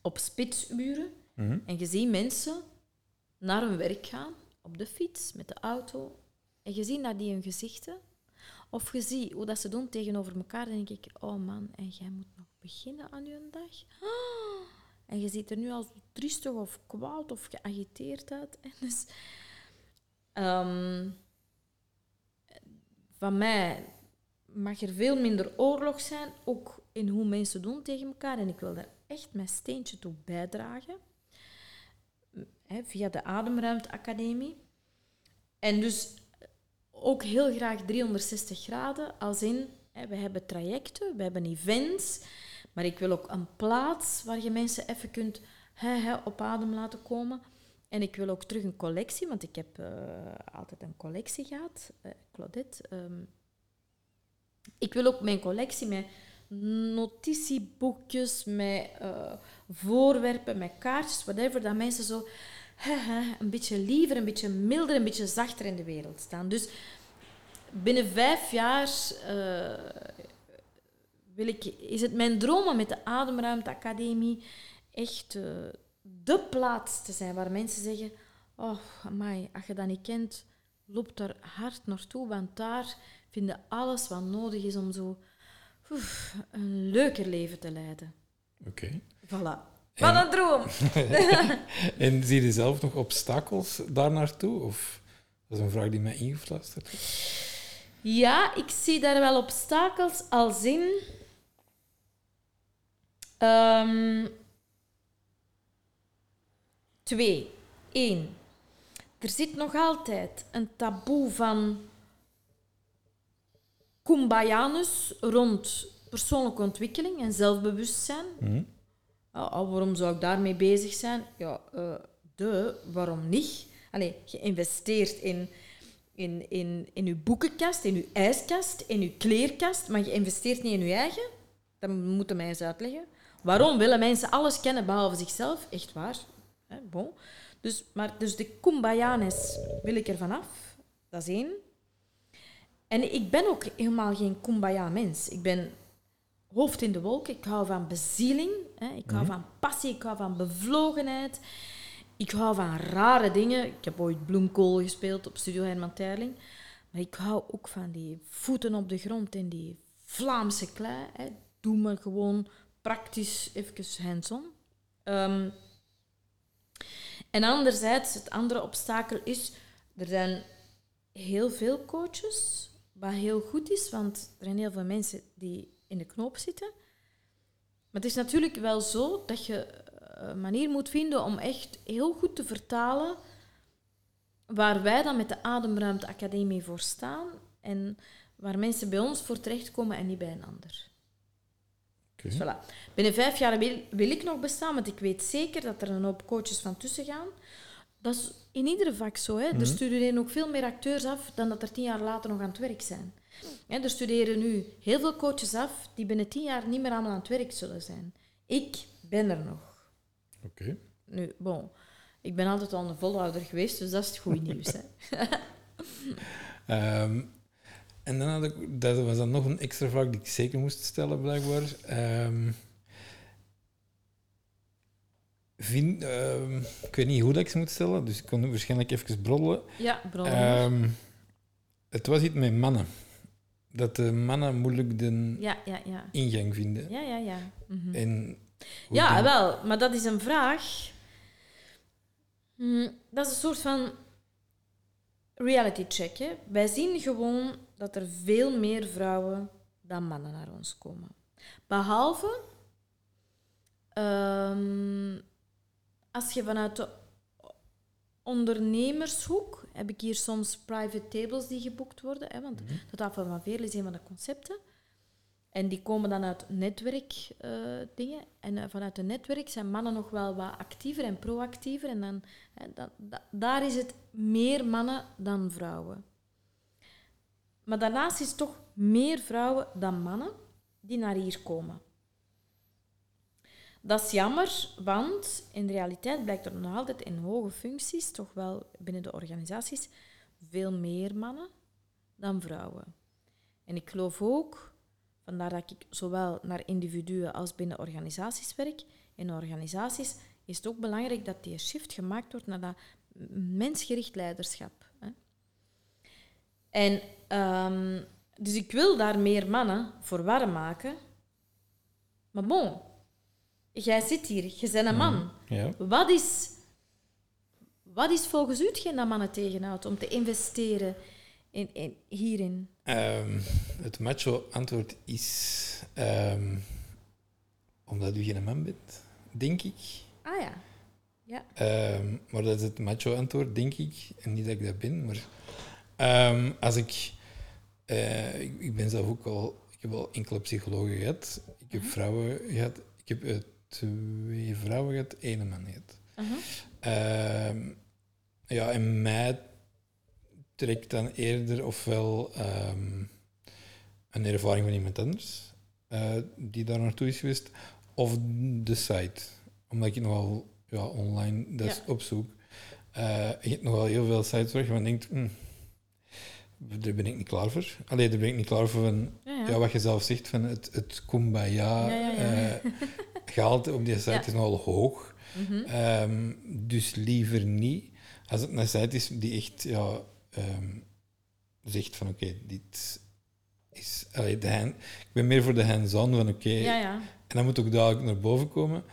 op spitsuren Mhm. en je ziet mensen naar hun werk gaan, op de fiets, met de auto. En je ziet naar die hun gezichten. Of je ziet hoe dat ze doen tegenover elkaar. Dan denk ik, oh man, en jij moet nog beginnen aan je dag. Ah. En je ziet er nu al zo triestig of kwaad of geagiteerd uit. En dus, ehm, van mij mag er veel minder oorlog zijn, ook in hoe mensen doen tegen elkaar. En ik wil daar echt mijn steentje toe bijdragen via de Ademruimte Academie. En dus ook heel graag 360 graden, als in, hè, we hebben trajecten, we hebben events, maar ik wil ook een plaats waar je mensen even kunt hè, op adem laten komen. En ik wil ook terug een collectie, want ik heb eh, altijd een collectie gehad, eh, Claudette. ehm. Ik wil ook mijn collectie met notitieboekjes, met eh, voorwerpen, met kaartjes, whatever, dat mensen zo een beetje liever, een beetje milder, een beetje zachter in de wereld staan. Dus binnen vijf jaar eh, wil ik, is het mijn droom om met de Ademruimte Academie echt eh, de plaats te zijn waar mensen zeggen: Oh, amai, als je dat niet kent, loop daar hard naartoe, want daar vinden alles wat nodig is om zo oef, een leuker leven te leiden. Oké. Voilà. Wat een droom! En zie je zelf nog obstakels daar naartoe? Of dat is een vraag die mij ingefluisterd is. Ja, ik zie daar wel obstakels als in. Ehm, twee. Eén. Er zit nog altijd een taboe van kumbayanus rond persoonlijke ontwikkeling en zelfbewustzijn. Mhm. Waarom zou ik daarmee bezig zijn? Ja, eh, de, waarom niet? Allee, je investeert in, in, in, in je boekenkast, in je ijskast, in je kleerkast, maar je investeert niet in je eigen. Dat moeten mij eens uitleggen. Waarom willen mensen alles kennen behalve zichzelf? Echt waar. Hè, bon. Dus, maar, dus de kumbayanes wil ik er vanaf. Dat is één. En ik ben ook helemaal geen kumbaya-mens. Ik ben hoofd in de wolken. Ik hou van bezieling. Hè. Ik hou van passie. Ik hou van bevlogenheid. Ik hou van rare dingen. Ik heb ooit bloemkool gespeeld op Studio Herman Terling. Maar ik hou ook van die voeten op de grond en die Vlaamse klei. Hè. Doe me gewoon praktisch even hands-on. Ehm, en anderzijds, het andere obstakel is... Er zijn heel veel coaches, wat heel goed is, want er zijn heel veel mensen die in de knoop zitten. Maar het is natuurlijk wel zo dat je een manier moet vinden om echt heel goed te vertalen waar wij dan met de Ademruimte Academie voor staan en waar mensen bij ons voor terechtkomen en niet bij een ander. Dus voilà. Binnen vijf jaar wil, wil ik nog bestaan, want ik weet zeker dat er een hoop coaches van tussen gaan. Dat is in iedere vak zo. Hè. Er studeren ook veel meer acteurs af dan dat er tien jaar later nog aan het werk zijn. Hè, er studeren nu heel veel coaches af die binnen tien jaar niet meer allemaal aan het werk zullen zijn. Ik ben er nog. Oké. Nu, bon, ik ben altijd al een volhouder geweest, dus dat is het goede nieuws. Hè. Ehm, en dan had ik, dat was dan nog een extra vraag die ik zeker moest stellen, blijkbaar. Ehm, vind, ehm, ik weet niet hoe dat ik ze moet stellen, dus ik kon waarschijnlijk even broddelen. Ja, bron. Ehm, het was iets met mannen. dat de mannen moeilijk de Ja, ja, ja. ingang vinden. Ja, ja, ja. Mhm. En Ja, wel, maar dat is een vraag. Hm, dat is een soort van reality check. Hè. Wij zien gewoon dat er veel meer vrouwen dan mannen naar ons komen. Behalve ehm, als je vanuit de ondernemershoek heb ik hier soms private tables die geboekt worden. Hè, want de tafel van Veerle is een van de concepten. En die komen dan uit netwerkdingen. en eh, vanuit het netwerk zijn mannen nog wel wat actiever en proactiever. En dan, eh, dat, dat- daar is het meer mannen dan vrouwen. Maar daarnaast is het toch meer vrouwen dan mannen die naar hier komen. Dat is jammer, want in de realiteit blijkt er nog altijd in hoge functies, toch wel binnen de organisaties, veel meer mannen dan vrouwen. En ik geloof ook, vandaar dat ik zowel naar individuen als binnen organisaties werk, in organisaties is het ook belangrijk dat die shift gemaakt wordt naar dat mensgericht leiderschap. Hè. En ehm, dus ik wil daar meer mannen voor warm maken. Maar bon, jij zit hier, je bent een man. Ja. Wat is, wat is volgens u hetgeen dat mannen tegenhoudt om te investeren in, in, hierin? Ehm, het macho-antwoord is ehm, omdat u geen man bent, denk ik. Ah ja. Ja. Ehm, maar dat is het macho-antwoord, denk ik. En niet dat ik dat ben, maar als ik, eh, ik... Ik ben zelf ook al... Ik heb al enkele psychologen gehad. Ik heb vrouwen gehad. Ik heb eh, twee vrouwen gehad, één man gehad. Uh-huh. Ehm, ja, en mij trekt dan eerder ofwel ehm, een ervaring van iemand anders eh, die daar naartoe is geweest, of de site. Omdat ik nogal ja, online dat Ja. opzoek. Eh je hebt nogal heel veel sites waar je van denkt, hm, daar ben ik niet klaar voor. Allee, daar ben ik niet klaar voor van, Ja, wat je zelf zegt, van het, het kumbaya Ja, ja, ja. eh, gehalte op die site Ja. is nogal hoog. Mhm. Ehm, dus liever niet. Als het een site is die echt ja, ehm, zegt van oké, dit is... allee, de hand, ik ben meer voor de hands-on van oké, Ja, ja. en dat moet ook dadelijk naar boven komen.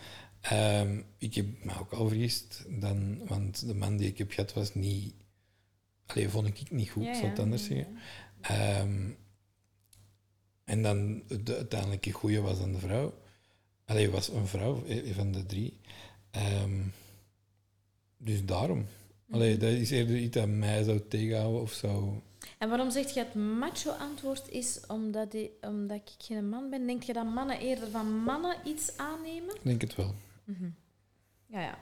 Ehm, ik heb me ook al vergist, dan, want de man die ik heb gehad was niet... Allee, vond ik niet goed, zal het anders zeggen. En dan de uiteindelijke goeie was dan de vrouw. Allee, was een vrouw, een van de drie. Ehm, dus daarom. Allee, Mhm. dat is eerder iets dat mij zou tegenhouden of zou... En waarom zeg je het macho-antwoord is omdat, die, omdat ik geen man ben? Denk je dat mannen eerder van mannen iets aannemen? Ik denk het wel. Mhm. Ja, ja.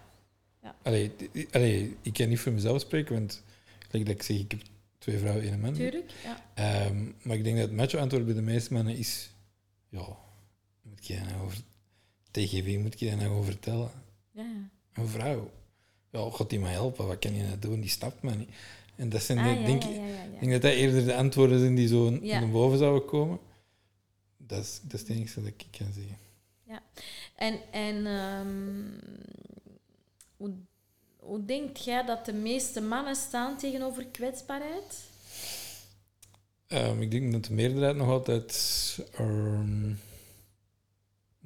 Allee, d- allee, ik kan niet voor mezelf spreken, want like dat ik zeg, ik heb twee vrouwen en een man. Tuurlijk. Ja. Ehm, maar ik denk dat het macho-antwoord bij de meeste mannen is... Ja, moet je nou over... Tegen wie moet je daar nou over vertellen? Ja, ja. Een vrouw. Ja, gaat die mij helpen? Wat kan je nou doen? Die snapt me niet. En dat zijn, Ah, de- ja, denk, ja, ik- ja, ja, ik ja. denk dat dat eerder de antwoorden zijn die zo Ja. naar boven zouden komen. Dat is, dat is het enige dat ik kan zeggen. En, en ehm, hoe, hoe denkt jij dat de meeste mannen staan tegenover kwetsbaarheid? Ehm, ik denk dat de meerderheid nog altijd ehm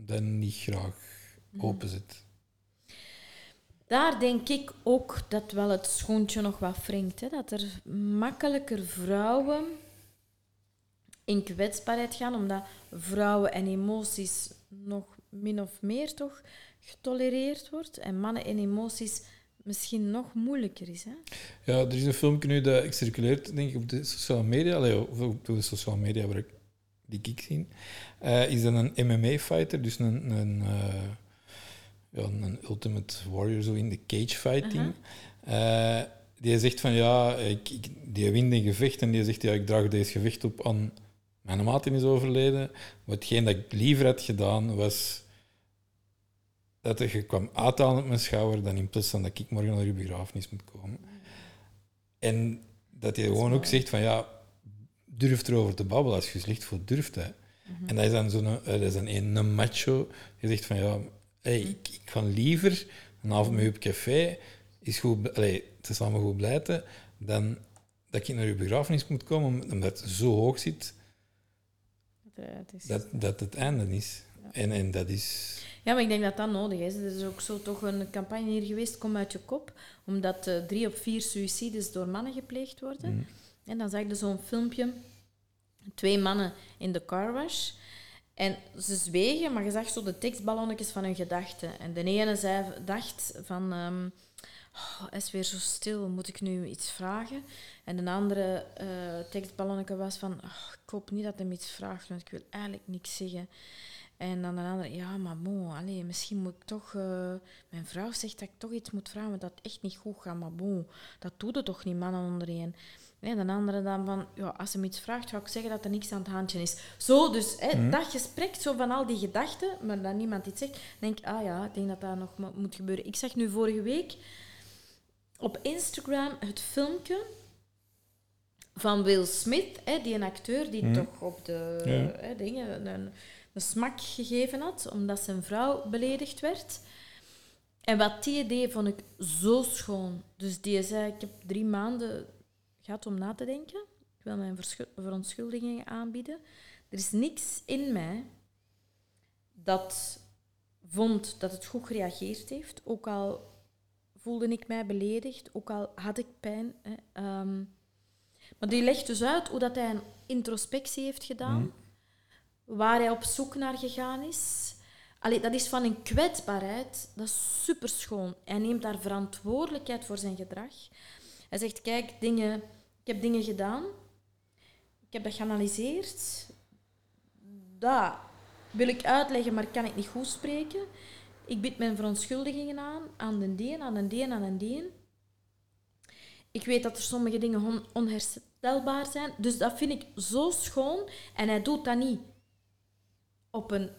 dat niet graag Mhm. open zit. Daar denk ik ook dat wel het schoentje nog wat wringt. Hè? Dat er makkelijker vrouwen in kwetsbaarheid gaan, omdat vrouwen en emoties nog min of meer toch getolereerd wordt en mannen en emoties misschien nog moeilijker is. Hè? Ja, er is een filmpje nu dat ik circuleert, denk ik, op de sociale media. Allee, of op de sociale media waar ik, die ik zie. Eh, is dan een MMA-fighter, dus een, een, eh, ja, een Ultimate Warrior, zo in de cage fighting. Eh, die zegt van ja, ik, ik, die wint een gevecht en die zegt ja, ik draag deze gevecht op aan mijn maat is overleden. Maar hetgeen dat ik liever had gedaan was dat je kwam uithalen op mijn schouder dan in plaats van dat ik morgen naar je begrafenis moet komen. En dat hij gewoon ook zegt van ja, durf erover te babbelen als je slecht voor durft. Hè. En dat is dan zo'n eh, dat is dan een, een macho. Die zegt van ja, hey, ik, ik ga liever een avond met je op café, is goed, allee, te samen goed blijten, dan dat ik naar je begrafenis moet komen, omdat het zo hoog zit is. Dat, dat het einde is. En, en dat is... Ja, maar ik denk dat dat nodig is. Er is ook zo toch een campagne hier geweest, kom uit je kop, omdat eh, drie op vier suicides door mannen gepleegd worden. Mm. En dan zag je zo'n filmpje, twee mannen in de carwash. En ze zwegen, maar je zag zo de tekstballonnetjes van hun gedachten. En de ene zei, dacht van... ehm oh, is weer zo stil, moet ik nu iets vragen? En de andere eh tekstballonnetje was van... "Oh, ik hoop niet dat hij iets vraagt, want ik wil eigenlijk niks zeggen. En dan de andere, ja, maar bon, allee, misschien moet ik toch... eh, mijn vrouw zegt dat ik toch iets moet vragen, maar dat het echt niet goed gaat. Maar bon, dat doet het toch niet, mannen ondereen. En de andere dan van, ja, als ze me iets vraagt, ga ik zeggen dat er niks aan het handje is. Zo, dus hè, dat gesprek, zo van al die gedachten, maar dat niemand iets zegt, denk ik, ah ja, ik denk dat dat nog mo- moet gebeuren. Ik zag nu vorige week op Instagram het filmpje van Will Smith, hè, die een acteur die toch op de Ja. hè, dingen een, een smak gegeven had, omdat zijn vrouw beledigd werd. En wat die deed, vond ik zo schoon. Dus die zei, ik heb drie maanden gehad om na te denken. Ik wil mijn verontschuldigingen aanbieden. Er is niks in mij dat vond dat het goed gereageerd heeft. Ook al voelde ik mij beledigd, ook al had ik pijn. Hè. Ehm, maar die legt dus uit hoe dat hij een introspectie heeft gedaan, waar hij op zoek naar gegaan is. Allee, dat is van een kwetsbaarheid, dat is superschoon. Hij neemt daar verantwoordelijkheid voor zijn gedrag. Hij zegt, kijk, dingen, ik heb dingen gedaan, ik heb dat geanalyseerd, dat wil ik uitleggen, maar kan ik niet goed spreken. Ik bied mijn verontschuldigingen aan, aan den deen, aan den deen, aan den deen. Ik weet dat er sommige dingen on- onherstelbaar zijn, dus dat vind ik zo schoon. En hij doet dat niet op een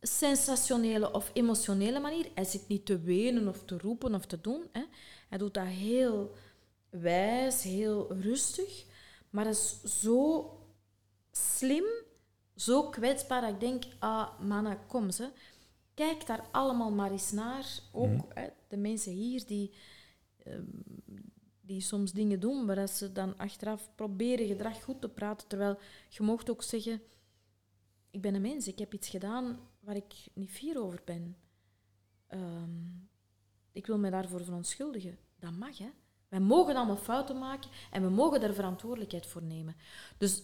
sensationele of emotionele manier. Hij zit niet te wenen of te roepen of te doen. Hè. Hij doet dat heel wijs, heel rustig. Maar dat is zo slim, zo kwetsbaar dat ik denk, ah, mannen, kom ze. Kijk daar allemaal maar eens naar. Ook hè, de mensen hier die, ehm, die soms dingen doen, waar dat ze dan achteraf proberen gedrag goed te praten. Terwijl je mocht ook zeggen, ik ben een mens, ik heb iets gedaan waar ik niet fier over ben. Ehm, ik wil me daarvoor verontschuldigen. Dat mag, hè. Wij mogen allemaal fouten maken en we mogen daar verantwoordelijkheid voor nemen. Dus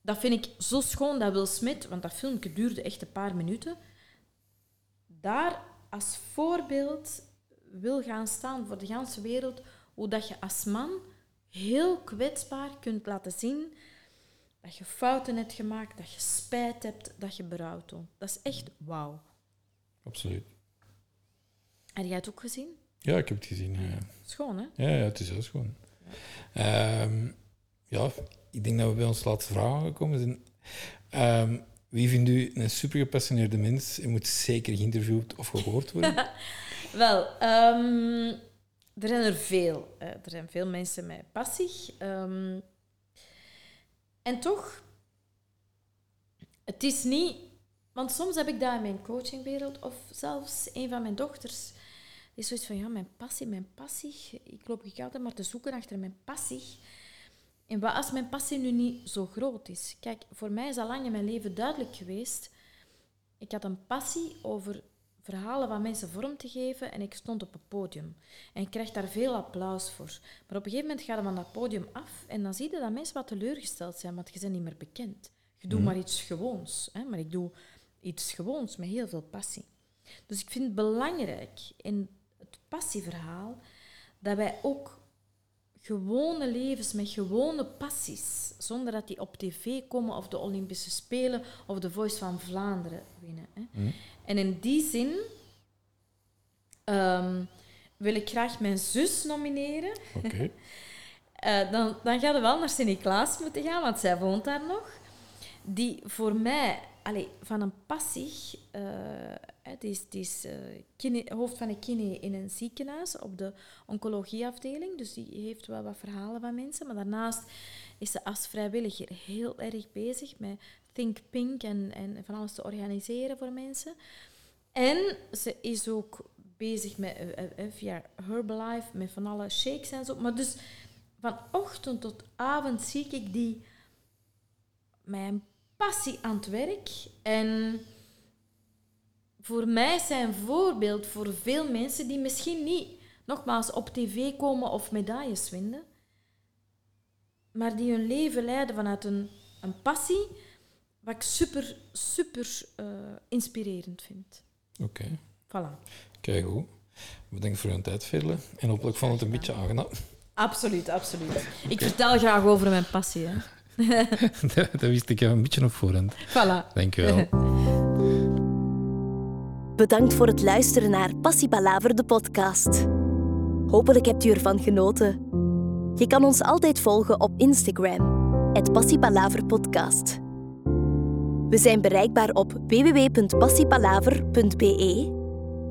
dat vind ik zo schoon dat Will Smith, want dat filmpje duurde echt een paar minuten, daar als voorbeeld wil gaan staan voor de hele wereld, hoe dat je als man heel kwetsbaar kunt laten zien dat je fouten hebt gemaakt, dat je spijt hebt, dat je berouw toont. Dat is echt wauw. Absoluut. Heb jij het ook gezien? Ja, ik heb het gezien. Ja, Schoon, hè? ja, ja het is heel schoon. Ehm, ja, ik denk dat we bij ons laatste vraag aangekomen zijn. Ehm, wie vindt u een super gepassioneerde mens en moet zeker geïnterviewd of gehoord worden? Wel, ehm, er zijn er veel. hè. er zijn veel mensen met passie. En toch, het is niet... Want soms heb ik dat in mijn coachingwereld, of zelfs een van mijn dochters, die zoiets van, ja, mijn passie, mijn passie. Ik loop ik altijd maar te zoeken achter mijn passie. En wat als mijn passie nu niet zo groot is? Kijk, voor mij is al lang in mijn leven duidelijk geweest. Ik had een passie over verhalen van mensen vorm te geven en ik stond op een podium. En ik kreeg daar veel applaus voor. Maar op een gegeven moment ga je van dat podium af en dan zie je dat mensen wat teleurgesteld zijn, want je bent niet meer bekend. Je doet maar iets gewoons. Hè? Maar ik doe iets gewoons met heel veel passie. Dus ik vind het belangrijk in het passieverhaal dat wij ook gewone levens met gewone passies, zonder dat die op tv komen of de Olympische Spelen of de Voice van Vlaanderen winnen. Hè. En in die zin ehm, wil ik graag mijn zus nomineren. Oké. Eh, dan, dan gaat er wel naar Sint-Niklaas moeten gaan, want zij woont daar nog. Die voor mij, allee, van een passie, eh, hè, die is, die is eh, kine- hoofd van een kine in een ziekenhuis op de oncologieafdeling. Dus die heeft wel wat verhalen van mensen. Maar daarnaast is ze als vrijwilliger heel erg bezig met Think Pink en, en van alles te organiseren voor mensen. En ze is ook bezig met, eh, eh, eh, via Herbalife met van alle shakes en zo. Maar dus van ochtend tot avond zie ik die een passie aan het werk. En voor mij zijn voorbeeld voor veel mensen die misschien niet nogmaals op tv komen of medailles winnen, maar die hun leven leiden vanuit een, een passie, wat ik super, super uh, inspirerend vind. Oké. Okay. Voilà. Kijk hoe. Bedankt voor uw tijd, Veerle. En hopelijk vond het een beetje aangenaam. Absoluut, absoluut. Ik vertel graag over mijn passie. Hè. dat, dat wist ik een beetje op voorhand. Voilà. Dank je wel. Bedankt voor het luisteren naar Passie Palaver, de podcast. Hopelijk hebt u ervan genoten. Je kan ons altijd volgen op Instagram, het Passiepalaver-podcast. We zijn bereikbaar op www.passiepalaver.be.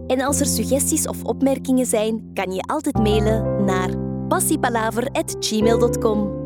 En als er suggesties of opmerkingen zijn, kan je altijd mailen naar passiepalaver.gmail.com.